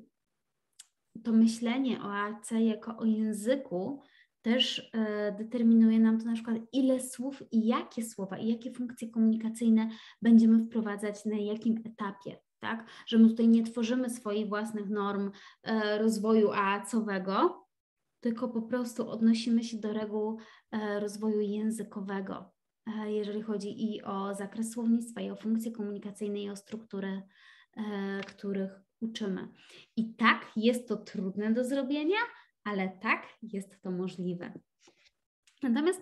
to myślenie o AC jako o języku też determinuje nam to na przykład, ile słów i jakie słowa i jakie funkcje komunikacyjne będziemy wprowadzać na jakim etapie tak? Że my tutaj nie tworzymy swoich własnych norm e, rozwoju AAC-owego, tylko po prostu odnosimy się do reguł e, rozwoju językowego, e, jeżeli chodzi i o zakres słownictwa, i o funkcje komunikacyjne, i o struktury, których uczymy. I tak jest to trudne do zrobienia, ale tak jest to możliwe. Natomiast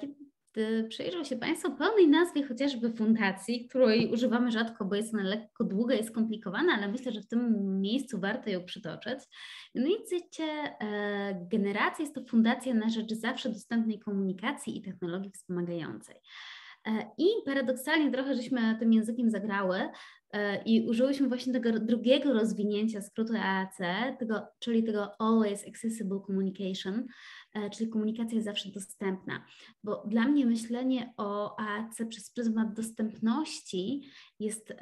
kiedy gdy przyjrzą się Państwo pełnej nazwie chociażby fundacji, której używamy rzadko, bo jest ona lekko długa i skomplikowana, ale myślę, że w tym miejscu warto ją przytoczyć. Mianowicie e, generacja jest to fundacja na rzecz zawsze dostępnej komunikacji i technologii wspomagającej. E, I paradoksalnie trochę żeśmy tym językiem zagrały i użyłyśmy właśnie tego drugiego rozwinięcia skrótu AAC, tego, czyli tego Always Accessible Communication, e, czyli komunikacja jest zawsze dostępna. Bo dla mnie myślenie o AAC przez pryzmat dostępności jest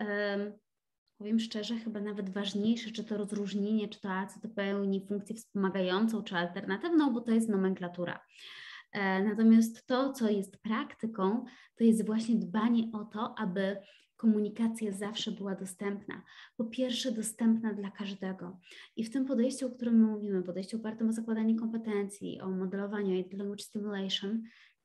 powiem szczerze, chyba nawet ważniejsze, czy to rozróżnienie, czy to AAC to pełni funkcję wspomagającą, czy alternatywną, bo to jest nomenklatura. E, natomiast to, co jest praktyką, to jest właśnie dbanie o to, aby komunikacja zawsze była dostępna. Po pierwsze, dostępna dla każdego. I w tym podejściu, o którym mówimy, podejściu opartym o zakładanie kompetencji, o modelowanie, o language stimulation,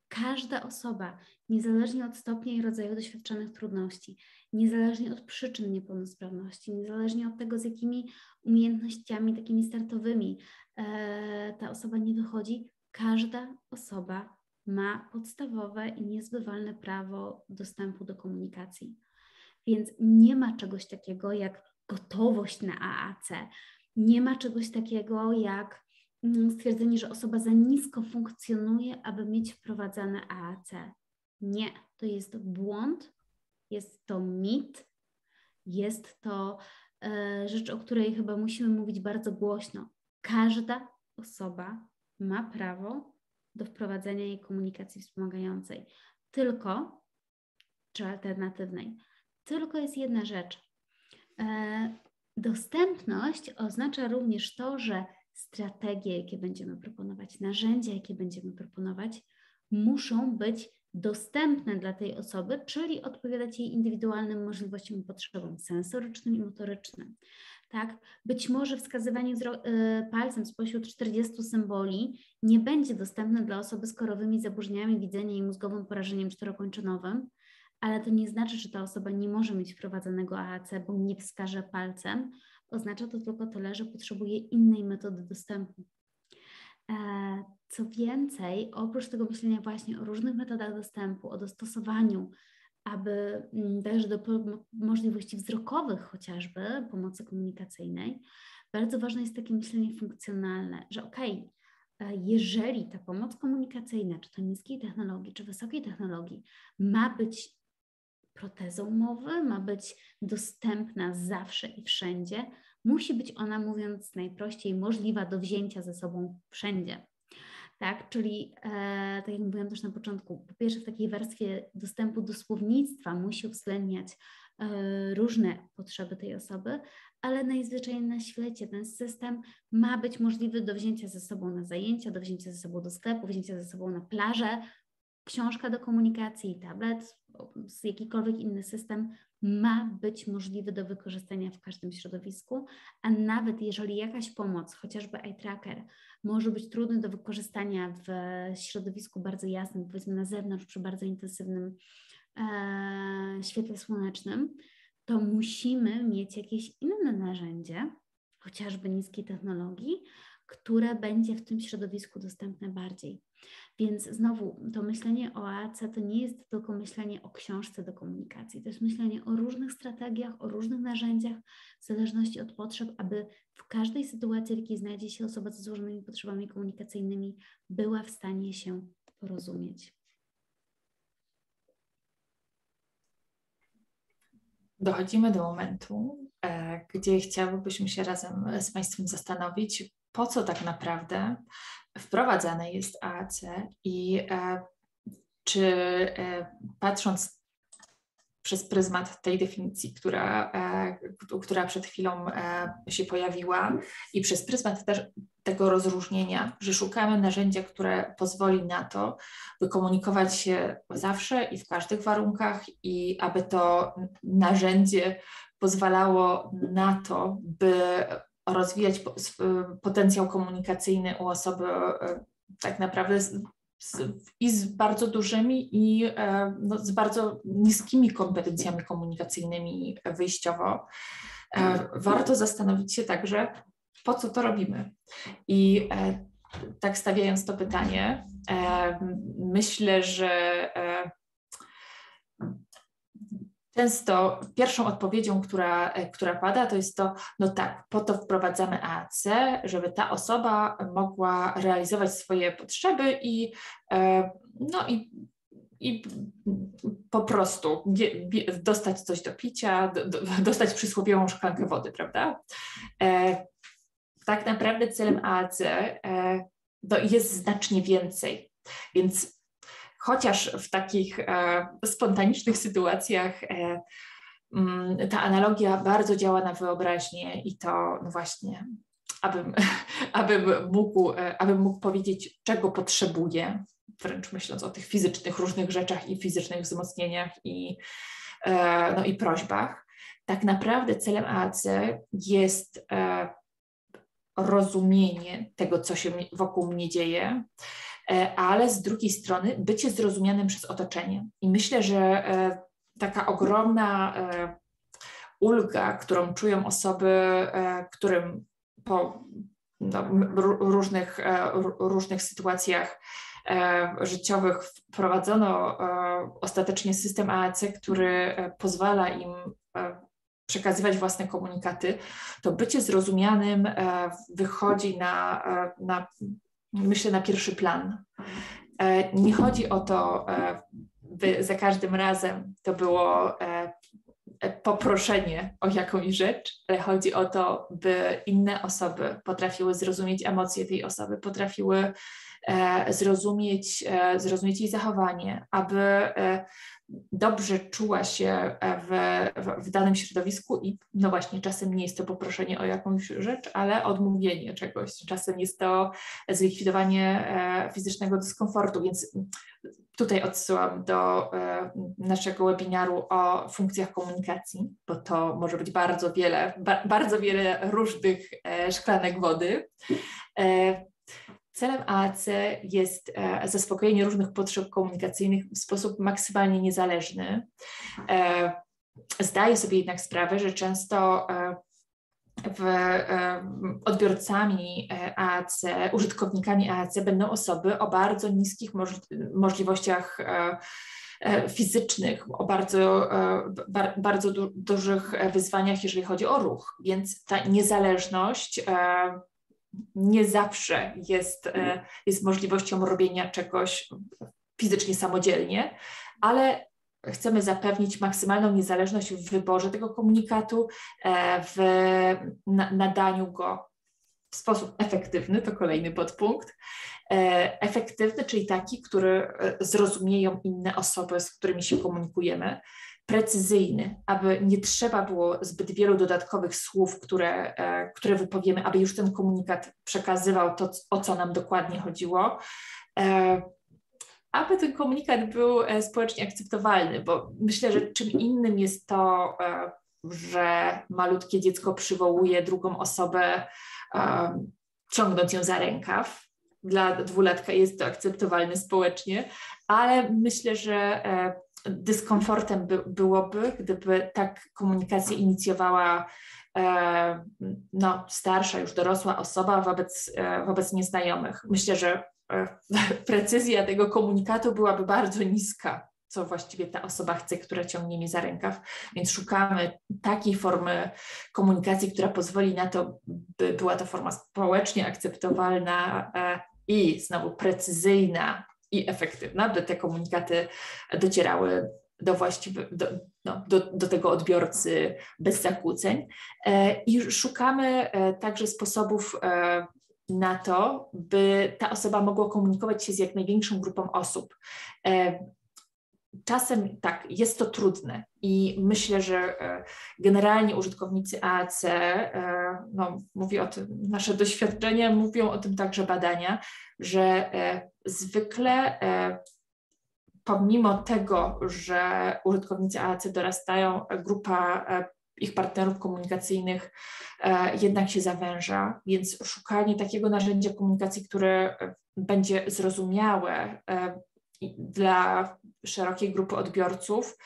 każda osoba, niezależnie od stopnia i rodzaju doświadczonych trudności, niezależnie od przyczyn niepełnosprawności, niezależnie od tego, z jakimi umiejętnościami takimi startowymi e, ta osoba nie wychodzi, każda osoba ma podstawowe i niezbywalne prawo dostępu do komunikacji. Więc nie ma czegoś takiego jak gotowość na AAC, nie ma czegoś takiego jak mm, stwierdzenie, że osoba za nisko funkcjonuje, aby mieć wprowadzane AAC. Nie, to jest błąd, jest to mit, jest to e, rzecz, o której chyba musimy mówić bardzo głośno. Każda osoba ma prawo do wprowadzenia jej komunikacji wspomagającej. Tylko, czy alternatywnej. Tylko jest jedna rzecz. E, dostępność oznacza również to, że strategie, jakie będziemy proponować, narzędzia, jakie będziemy proponować, muszą być dostępne dla tej osoby, czyli odpowiadać jej indywidualnym możliwościom i potrzebom sensorycznym i motorycznym tak? Być może wskazywanie y, palcem spośród 40 symboli nie będzie dostępne dla osoby z korowymi zaburzeniami widzenia i mózgowym porażeniem czterokończynowym, ale to nie znaczy, że ta osoba nie może mieć wprowadzonego AAC, bo nie wskaże palcem. Oznacza to tylko tyle, że potrzebuje innej metody dostępu. E, co więcej, oprócz tego myślenia właśnie o różnych metodach dostępu, o dostosowaniu aby mm, też do możliwości wzrokowych chociażby pomocy komunikacyjnej, bardzo ważne jest takie myślenie funkcjonalne, że okej, okay, e, jeżeli ta pomoc komunikacyjna, czy to niskiej technologii, czy wysokiej technologii, ma być protezą mowy, ma być dostępna zawsze i wszędzie, musi być ona, mówiąc najprościej, możliwa do wzięcia ze sobą wszędzie tak? Czyli, e, tak jak mówiłam też na początku, po pierwsze w takiej warstwie dostępu do słownictwa musi uwzględniać różne potrzeby tej osoby, ale najzwyczajniej na świecie ten system ma być możliwy do wzięcia ze sobą na zajęcia, do wzięcia ze sobą do sklepu, wzięcia ze sobą na plażę. Książka do komunikacji, tablet, jakikolwiek inny system ma być możliwy do wykorzystania w każdym środowisku, a nawet jeżeli jakaś pomoc, chociażby eye tracker, może być trudny do wykorzystania w środowisku bardzo jasnym, powiedzmy na zewnątrz przy bardzo intensywnym e, świetle słonecznym, to musimy mieć jakieś inne narzędzie, chociażby niskiej technologii, które będzie w tym środowisku dostępne bardziej. Więc znowu to myślenie o AC to nie jest tylko myślenie o książce do komunikacji, to jest myślenie o różnych strategiach, o różnych narzędziach, w zależności od potrzeb, aby w każdej sytuacji, w jakiej znajdzie się osoba ze złożonymi potrzebami komunikacyjnymi, była w stanie się porozumieć. Dochodzimy do momentu, e, gdzie chciałybyśmy się razem z Państwem zastanowić, po co tak naprawdę wprowadzane jest AAC i e, czy e, patrząc przez pryzmat tej definicji, która, e, która przed chwilą się pojawiła i przez pryzmat też tego rozróżnienia, że szukamy narzędzia, które pozwoli na to, by komunikować się zawsze i w każdych warunkach i aby to narzędzie pozwalało na to, by rozwijać potencjał komunikacyjny u osoby e, tak naprawdę z, z, i z bardzo dużymi i e, no, z bardzo niskimi kompetencjami komunikacyjnymi wyjściowo. E, warto zastanowić się także, po co to robimy. I tak stawiając to pytanie, myślę, że Często pierwszą odpowiedzią, która, e, która pada, to jest to, no tak, po to wprowadzamy AAC, żeby ta osoba mogła realizować swoje potrzeby i, e, no i, i po prostu dostać coś do picia, dostać przysłowiową szklankę wody, prawda? E, tak naprawdę celem AAC no, jest znacznie więcej. Więc chociaż w takich e, spontanicznych sytuacjach e, mm, ta analogia bardzo działa na wyobraźnię i to właśnie, abym, <laughs> abym, mógł, e, abym mógł powiedzieć, czego potrzebuję, wręcz myśląc o tych fizycznych różnych rzeczach i fizycznych wzmocnieniach i, no i prośbach. Tak naprawdę celem AAC jest rozumienie tego, co się wokół mnie dzieje, ale z drugiej strony bycie zrozumianym przez otoczenie. I myślę, że e, taka ogromna e, ulga, którą czują osoby, którym po no, różnych, różnych sytuacjach życiowych wprowadzono ostatecznie system AAC, który pozwala im przekazywać własne komunikaty, to bycie zrozumianym wychodzi na, na myślę, na pierwszy plan. E, nie chodzi o to, e, by za każdym razem to było e, poproszenie o jakąś rzecz, ale chodzi o to, by inne osoby potrafiły zrozumieć emocje tej osoby, potrafiły zrozumieć, zrozumieć jej zachowanie, aby dobrze czuła się w, w, w, danym środowisku i no właśnie czasem nie jest to poproszenie o jakąś rzecz, ale odmówienie czegoś. Czasem jest to zlikwidowanie e, fizycznego dyskomfortu, więc tutaj odsyłam do e, naszego webinaru o funkcjach komunikacji, bo to może być bardzo wiele, ba, bardzo wiele różnych e, szklanek wody. Celem AAC jest e, zaspokojenie różnych potrzeb komunikacyjnych w sposób maksymalnie niezależny. E, zdaję sobie jednak sprawę, że często e, w, odbiorcami AAC, użytkownikami AAC będą osoby o bardzo niskich możliwościach fizycznych, o bardzo, bardzo dużych wyzwaniach, jeżeli chodzi o ruch. Więc ta niezależność nie zawsze jest, e, jest możliwością robienia czegoś fizycznie samodzielnie, ale chcemy zapewnić maksymalną niezależność w wyborze tego komunikatu, e, w nadaniu go w sposób efektywny, to kolejny podpunkt. E, efektywny, czyli taki, który zrozumieją inne osoby, z którymi się komunikujemy. Precyzyjny, aby nie trzeba było zbyt wielu dodatkowych słów, które, e, które wypowiemy, aby już ten komunikat przekazywał to, o co nam dokładnie chodziło. E, aby ten komunikat był e, społecznie akceptowalny, bo myślę, że czym innym jest to, że malutkie dziecko przywołuje drugą osobę, ciągnąc ją za rękaw. Dla dwulatka jest to akceptowalne społecznie, ale myślę, że dyskomfortem by, byłoby, gdyby tak komunikację inicjowała e, no, starsza, już dorosła osoba wobec, e, wobec nieznajomych. Myślę, że e, <laughs> precyzja tego komunikatu byłaby bardzo niska, co właściwie ta osoba chce, która ciągnie mnie za rękaw. Więc szukamy takiej formy komunikacji, która pozwoli na to, by była to forma społecznie akceptowalna e, i znowu precyzyjna, i efektywna, by te komunikaty docierały do, właściwy, do, no, do, do tego odbiorcy bez zakłóceń. E, I szukamy e, także sposobów e, na to, by ta osoba mogła komunikować się z jak największą grupą osób. Czasem tak, jest to trudne i myślę, że generalnie użytkownicy AAC, no, mówi o tym, nasze doświadczenia mówią o tym także badania, że zwykle pomimo tego, że użytkownicy AAC dorastają, grupa e, ich partnerów komunikacyjnych e, jednak się zawęża, więc szukanie takiego narzędzia komunikacji, które będzie zrozumiałe e, dla szerokiej grupy odbiorców,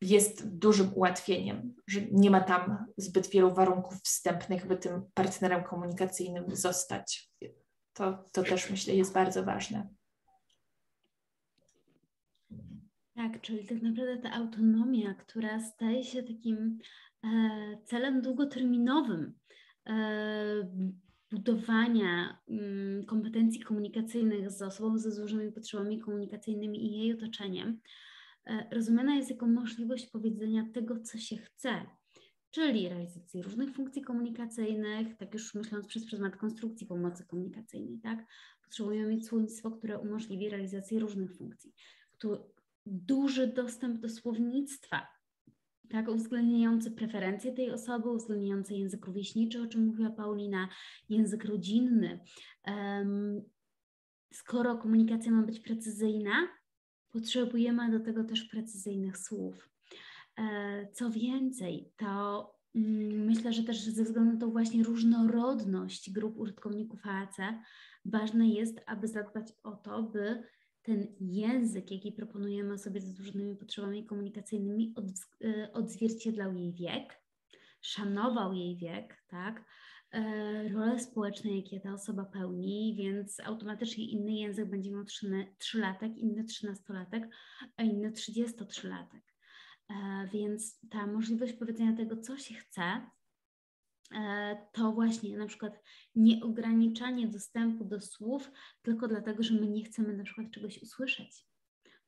jest dużym ułatwieniem, że nie ma tam zbyt wielu warunków wstępnych, by tym partnerem komunikacyjnym zostać. To, to też myślę jest bardzo ważne. Tak, czyli tak naprawdę ta autonomia, która staje się takim e, celem długoterminowym e, budowania mm, kompetencji komunikacyjnych z osobą ze złożonymi potrzebami komunikacyjnymi i jej otoczeniem, e, rozumiana jest jako możliwość powiedzenia tego, co się chce, czyli realizacji różnych funkcji komunikacyjnych, tak już myśląc przez pryzmat konstrukcji pomocy komunikacyjnej, tak? Potrzebujemy mieć słownictwo, które umożliwi realizację różnych funkcji, duży dostęp do słownictwa, tak, uwzględniający preferencje tej osoby, uwzględniający język rówieśniczy, o czym mówiła Paulina, język rodzinny. Um, skoro komunikacja ma być precyzyjna, potrzebujemy do tego też precyzyjnych słów. E, co więcej, to mm, myślę, że też ze względu na tą właśnie różnorodność grup użytkowników AAC, ważne jest, aby zadbać o to, by ten język, jaki proponujemy sobie z różnymi potrzebami komunikacyjnymi, e, odzwierciedlał jej wiek, szanował jej wiek, tak? E, role społeczne, jakie ta osoba pełni, więc automatycznie inny język będzie miał 3, latek, inny 13-latek, a inny 33-latek. E, więc ta możliwość powiedzenia tego, co się chce, E, to właśnie na przykład nieograniczanie dostępu do słów tylko dlatego, że my nie chcemy na przykład czegoś usłyszeć.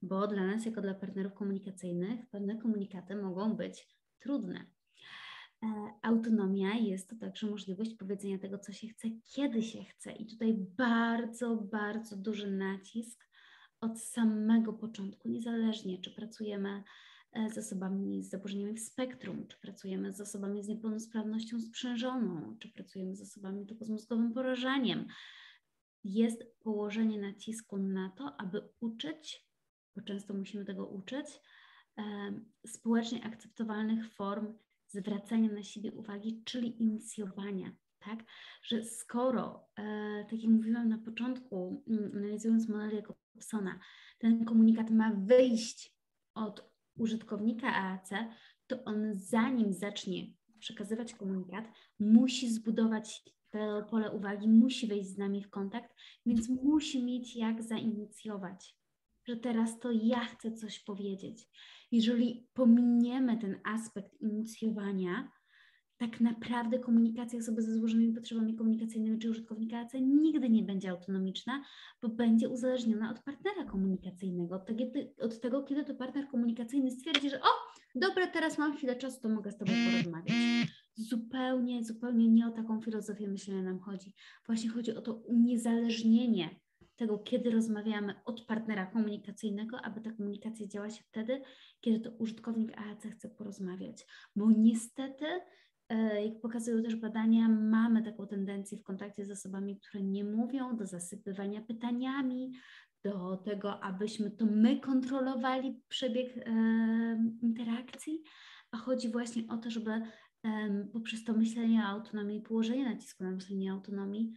Bo dla nas, jako dla partnerów komunikacyjnych, pewne komunikaty mogą być trudne. E, autonomia jest to także możliwość powiedzenia tego, co się chce, kiedy się chce. I tutaj bardzo, bardzo duży nacisk od samego początku, niezależnie czy pracujemy z osobami z zaburzeniami w spektrum, czy pracujemy z osobami z niepełnosprawnością sprzężoną, czy pracujemy z osobami tylko z mózgowym porażeniem. Jest położenie nacisku na to, aby uczyć, bo często musimy tego uczyć, e, społecznie akceptowalnych form zwracania na siebie uwagi, czyli inicjowania. Tak? Że skoro, e, tak jak mówiłam na początku, analizując model Jacobsona, ten komunikat ma wyjść od użytkownika AAC, to on zanim zacznie przekazywać komunikat, musi zbudować to pole uwagi, musi wejść z nami w kontakt, więc musi mieć jak zainicjować, że teraz to ja chcę coś powiedzieć. Jeżeli pominiemy ten aspekt inicjowania, tak naprawdę komunikacja osoby ze złożonymi potrzebami komunikacyjnymi czy użytkownika AC nigdy nie będzie autonomiczna, bo będzie uzależniona od partnera komunikacyjnego, od tego, od tego kiedy to partner komunikacyjny stwierdzi, że o, dobra, teraz mam chwilę czasu, to mogę z Tobą porozmawiać. Zupełnie, zupełnie nie o taką filozofię myślenia nam chodzi. Właśnie chodzi o to uniezależnienie tego, kiedy rozmawiamy od partnera komunikacyjnego, aby ta komunikacja działa się wtedy, kiedy to użytkownik AAC chce porozmawiać. Bo niestety, jak pokazują też badania, mamy taką tendencję w kontakcie z osobami, które nie mówią, do zasypywania pytaniami, do tego, abyśmy to my kontrolowali przebieg e, interakcji, a chodzi właśnie o to, żeby e, poprzez to myślenie o autonomii, położenie nacisku na myślenie o autonomii,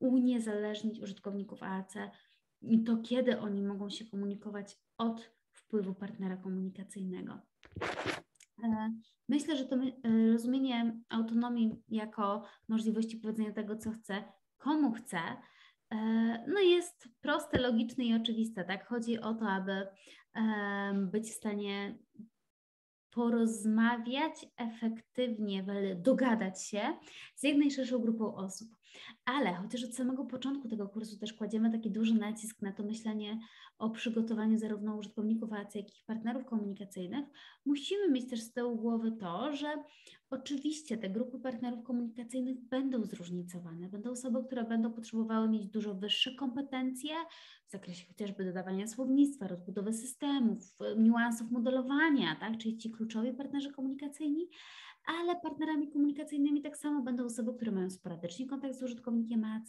uniezależnić użytkowników AAC i to, kiedy oni mogą się komunikować od wpływu partnera komunikacyjnego. E, myślę, że to rozumienie autonomii jako możliwości powiedzenia tego, co chcę, komu chcę, e, no jest proste, logiczne i oczywiste. Tak? Chodzi o to, aby być w stanie porozmawiać efektywnie, dogadać się z jak najszerszą grupą osób. Ale chociaż od samego początku tego kursu też kładziemy taki duży nacisk na to myślenie o przygotowaniu zarówno użytkowników jak i partnerów komunikacyjnych, musimy mieć też z tyłu głowy to, że oczywiście te grupy partnerów komunikacyjnych będą zróżnicowane. Będą osoby, które będą potrzebowały mieć dużo wyższe kompetencje w zakresie chociażby dodawania słownictwa, rozbudowy systemów, niuansów modelowania, tak? czyli ci kluczowi partnerzy komunikacyjni, ale partnerami komunikacyjnymi tak samo będą osoby, które mają sporadycznie kontakt z użytkownikiem AC,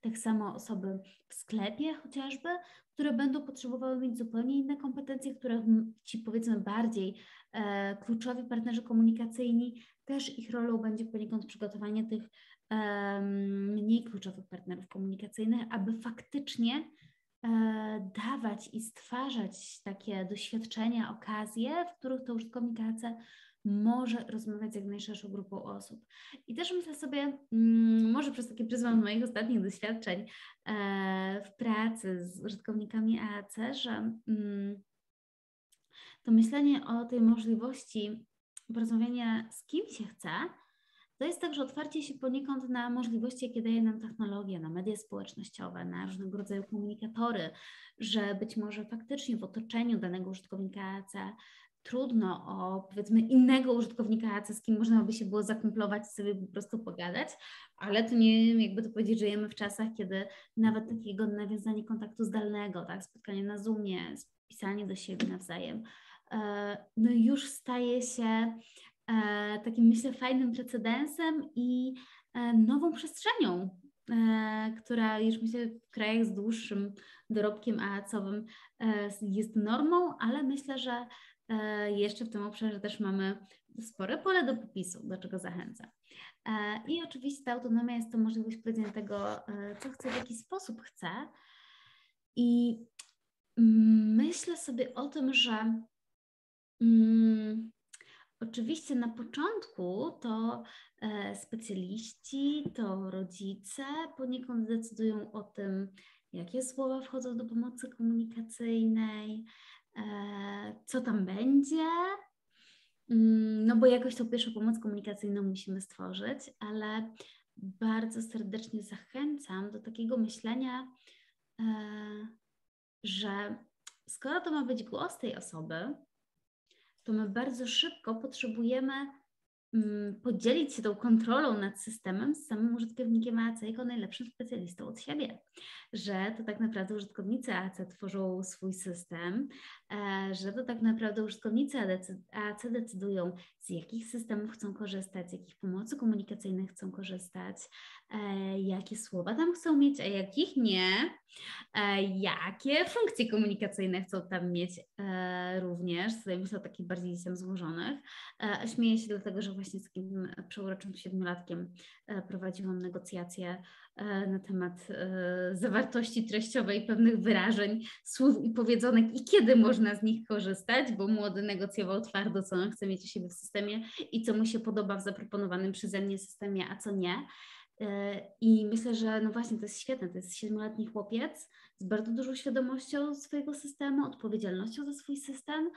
tak samo osoby w sklepie chociażby, które będą potrzebowały mieć zupełnie inne kompetencje, które ci powiedzmy bardziej e, kluczowi partnerzy komunikacyjni, też ich rolą będzie poniekąd przygotowanie tych e, mniej kluczowych partnerów komunikacyjnych, aby faktycznie e, dawać i stwarzać takie doświadczenia, okazje, w których to użytkownik AC może rozmawiać z jak najszerszą grupą osób. I też myślę sobie, mm, może przez takie pryzmat moich ostatnich doświadczeń e, w pracy z użytkownikami AAC, że mm, to myślenie o tej możliwości porozmawiania z kim się chce, to jest także otwarcie się poniekąd na możliwości, jakie daje nam technologia, na media społecznościowe, na różnego rodzaju komunikatory, że być może faktycznie w otoczeniu danego użytkownika AAC trudno o powiedzmy innego użytkownika, z kim można by się było zakumplować sobie po prostu pogadać, ale to nie, jakby to powiedzieć, żyjemy w czasach, kiedy nawet takiego nawiązanie kontaktu zdalnego, tak, spotkanie na Zoomie, pisanie do siebie nawzajem, e, no już staje się e, takim myślę fajnym precedensem i e, nową przestrzenią, która już myślę w krajach z dłuższym dorobkiem AAC-owym jest normą, ale myślę, że jeszcze w tym obszarze też mamy spore pole do popisu, do czego zachęcam. E, I oczywiście ta autonomia jest to możliwość powiedzenia tego, e, co chcę, w jaki sposób chcę. I myślę sobie o tym, że mm, oczywiście na początku to specjaliści, to rodzice poniekąd decydują o tym, jakie słowa wchodzą do pomocy komunikacyjnej, E, co tam będzie. Mm, no bo jakoś tą pierwszą pomoc komunikacyjną musimy stworzyć, ale bardzo serdecznie zachęcam do takiego myślenia, e, że skoro to ma być głos tej osoby, to my bardzo szybko potrzebujemy Mm, podzielić się tą kontrolą nad systemem z samym użytkownikiem AAC jako najlepszym specjalistą od siebie, że to tak naprawdę użytkownicy AAC tworzą swój system, e, że to tak naprawdę użytkownicy AAC decydują, z jakich systemów chcą korzystać, z jakich pomocy komunikacyjnych chcą korzystać, e, jakie słowa tam chcą mieć, a jakich nie, e, jakie funkcje komunikacyjne chcą tam mieć również, tutaj myślę o takich bardziej tam złożonych. Śmieję się dlatego, że właśnie z takim przeuroczym siedmiolatkiem e, prowadziłam negocjacje e, na temat e, zawartości treściowej pewnych wyrażeń, słów i powiedzonek i kiedy można z nich korzystać, bo młody negocjował twardo, co on chce mieć u siebie w systemie i co mu się podoba w zaproponowanym przeze mnie systemie, a co nie. I myślę, że no właśnie to jest świetne. To jest siedmioletni chłopiec z bardzo dużą świadomością swojego systemu, odpowiedzialnością za swój system,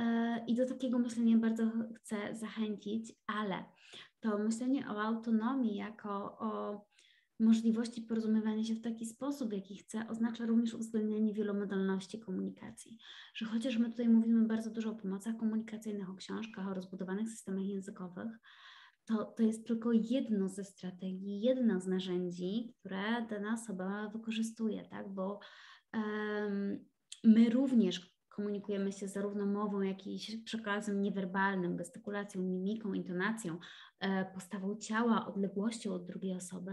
E, I do takiego myślenia bardzo chcę zachęcić, ale to myślenie o autonomii jako o możliwości porozumiewania się w taki sposób, jaki chcę, oznacza również uwzględnianie wielomodalności komunikacji. Że chociaż my tutaj mówimy bardzo dużo o pomocach komunikacyjnych, o książkach, o rozbudowanych systemach językowych, to, to jest tylko jedno ze strategii, jedno z narzędzi, które dana osoba wykorzystuje, tak? Bo um, my również komunikujemy się zarówno mową, jak i przekazem niewerbalnym, gestykulacją, mimiką, intonacją, e, postawą ciała, odległością od drugiej osoby.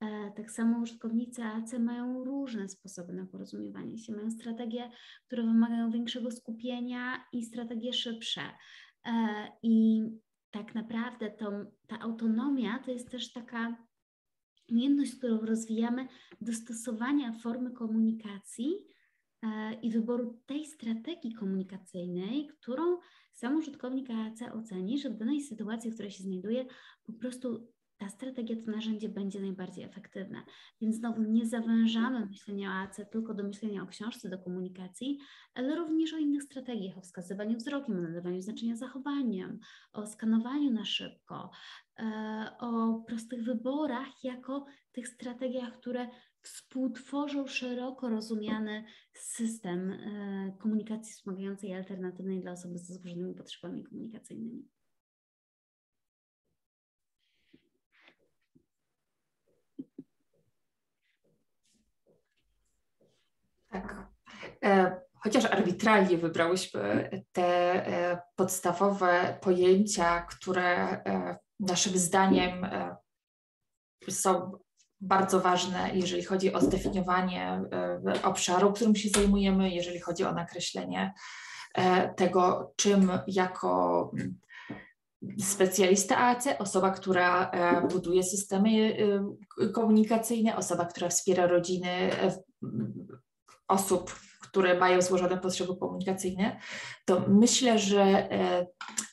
E, tak samo użytkownicy AC mają różne sposoby na porozumiewanie się. Mają strategie, które wymagają większego skupienia i strategie szybsze. E, I tak naprawdę ta autonomia to jest też taka umiejętność, którą rozwijamy dostosowania formy komunikacji e, i wyboru tej strategii komunikacyjnej, którą sam użytkownik AAC oceni, że w danej sytuacji, w której się znajduje, po prostu ta strategia, to narzędzie będzie najbardziej efektywne. Więc znowu nie zawężamy myślenia o AC tylko do myślenia o książce, do komunikacji, ale również o innych strategiach, o wskazywaniu wzrokiem, o nadawaniu znaczenia zachowaniem, o skanowaniu na szybko, e, o prostych wyborach jako tych strategiach, które współtworzą szeroko rozumiany system e, komunikacji wspomagającej i alternatywnej dla osób ze złożonymi potrzebami komunikacyjnymi. Tak. E, chociaż arbitralnie wybrałyśmy te e, podstawowe pojęcia, które e, naszym zdaniem są bardzo ważne, jeżeli chodzi o zdefiniowanie obszaru, którym się zajmujemy, jeżeli chodzi o nakreślenie tego, czym jako specjalista AAC, osoba, która buduje systemy komunikacyjne, osoba, która wspiera rodziny osób, które mają złożone potrzeby komunikacyjne, to myślę, że e,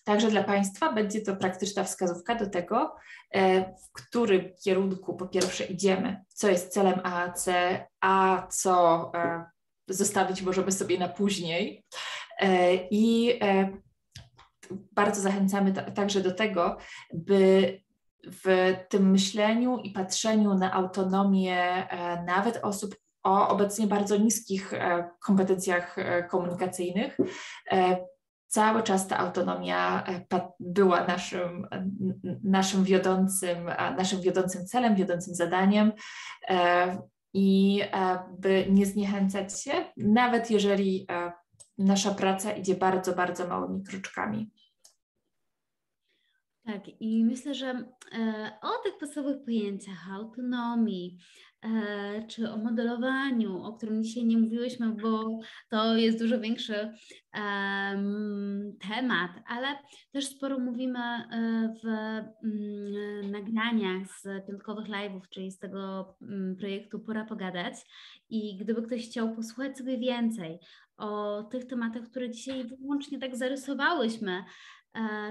także dla Państwa będzie to praktyczna wskazówka do tego, e, w którym kierunku po pierwsze idziemy, co jest celem AAC, a co e, zostawić możemy sobie na później. I bardzo zachęcamy także do tego, by w tym myśleniu i patrzeniu na autonomię nawet osób o obecnie bardzo niskich e, kompetencjach e, komunikacyjnych. E, cały czas ta autonomia była naszym, naszym, wiodącym, naszym wiodącym celem, wiodącym zadaniem i by nie zniechęcać się, nawet jeżeli nasza praca idzie bardzo, bardzo małymi kroczkami. Tak, i myślę, że o tych podstawowych pojęciach autonomii, E, czy o modelowaniu, o którym dzisiaj nie mówiłyśmy, bo to jest dużo większy temat, ale też sporo mówimy e, w um, nagraniach z piątkowych live'ów, czyli z tego um, projektu Pora Pogadać. I gdyby ktoś chciał posłuchać sobie więcej o tych tematach, które dzisiaj wyłącznie tak zarysowałyśmy, E,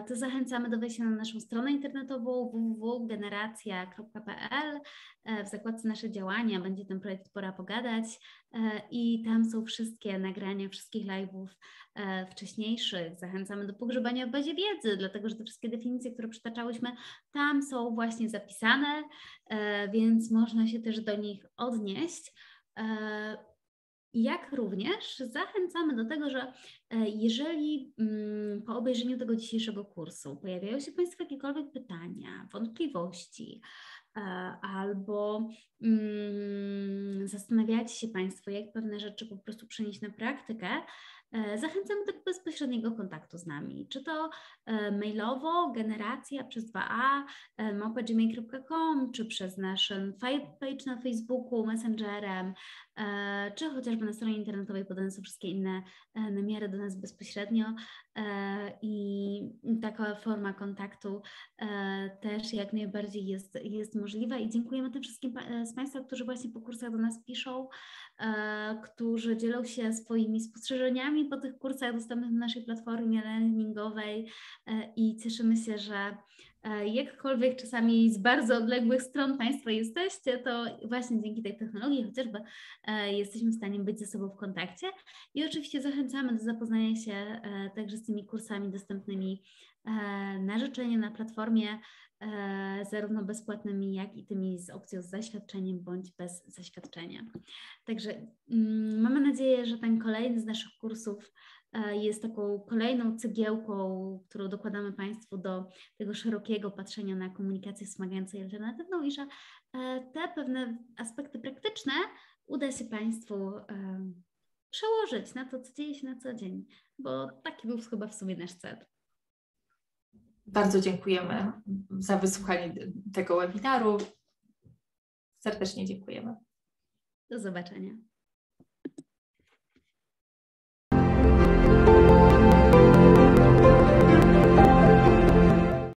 to zachęcamy do wejścia na naszą stronę internetową www.generacja.pl. E, w zakładce nasze działania będzie ten projekt Pora Pogadać e, i tam są wszystkie nagrania wszystkich live'ów wcześniejszych. Zachęcamy do pogrzebania w bazie wiedzy, dlatego że te wszystkie definicje, które przytaczałyśmy, tam są właśnie zapisane, więc można się też do nich odnieść. Jak również zachęcamy do tego, że e, jeżeli mm, po obejrzeniu tego dzisiejszego kursu pojawiają się Państwa jakiekolwiek pytania, wątpliwości, e, albo mm, zastanawiacie się Państwo, jak pewne rzeczy po prostu przenieść na praktykę, E, zachęcamy do bezpośredniego kontaktu z nami, czy to mailowo, generacja przez 2a, e, małpa.gmail.com, czy przez nasz page na Facebooku, Messengerem, czy chociażby na stronie internetowej podane są wszystkie inne namiary do nas bezpośrednio i taka forma kontaktu też jak najbardziej jest, jest możliwa. I dziękujemy tym wszystkim z Państwa, którzy właśnie po kursach do nas piszą, którzy dzielą się swoimi spostrzeżeniami po tych kursach dostępnych na naszej platformie learningowej e, i cieszymy się, że e, jakkolwiek czasami z bardzo odległych stron Państwo jesteście, to właśnie dzięki tej technologii chociażby e, jesteśmy w stanie być ze sobą w kontakcie i oczywiście zachęcamy do zapoznania się także z tymi kursami dostępnymi na życzenie na platformie E, zarówno bezpłatnymi, jak i tymi z opcją z zaświadczeniem bądź bez zaświadczenia. Także mm, mamy nadzieję, że ten kolejny z naszych kursów e, jest taką kolejną cegiełką, którą dokładamy Państwu do tego szerokiego patrzenia na komunikację wspomagającą i alternatywną i że e, te pewne aspekty praktyczne uda się Państwu przełożyć na to, co dzieje się na co dzień, bo taki był chyba w sumie nasz cel. Bardzo dziękujemy za wysłuchanie tego webinaru. Serdecznie dziękujemy. Do zobaczenia.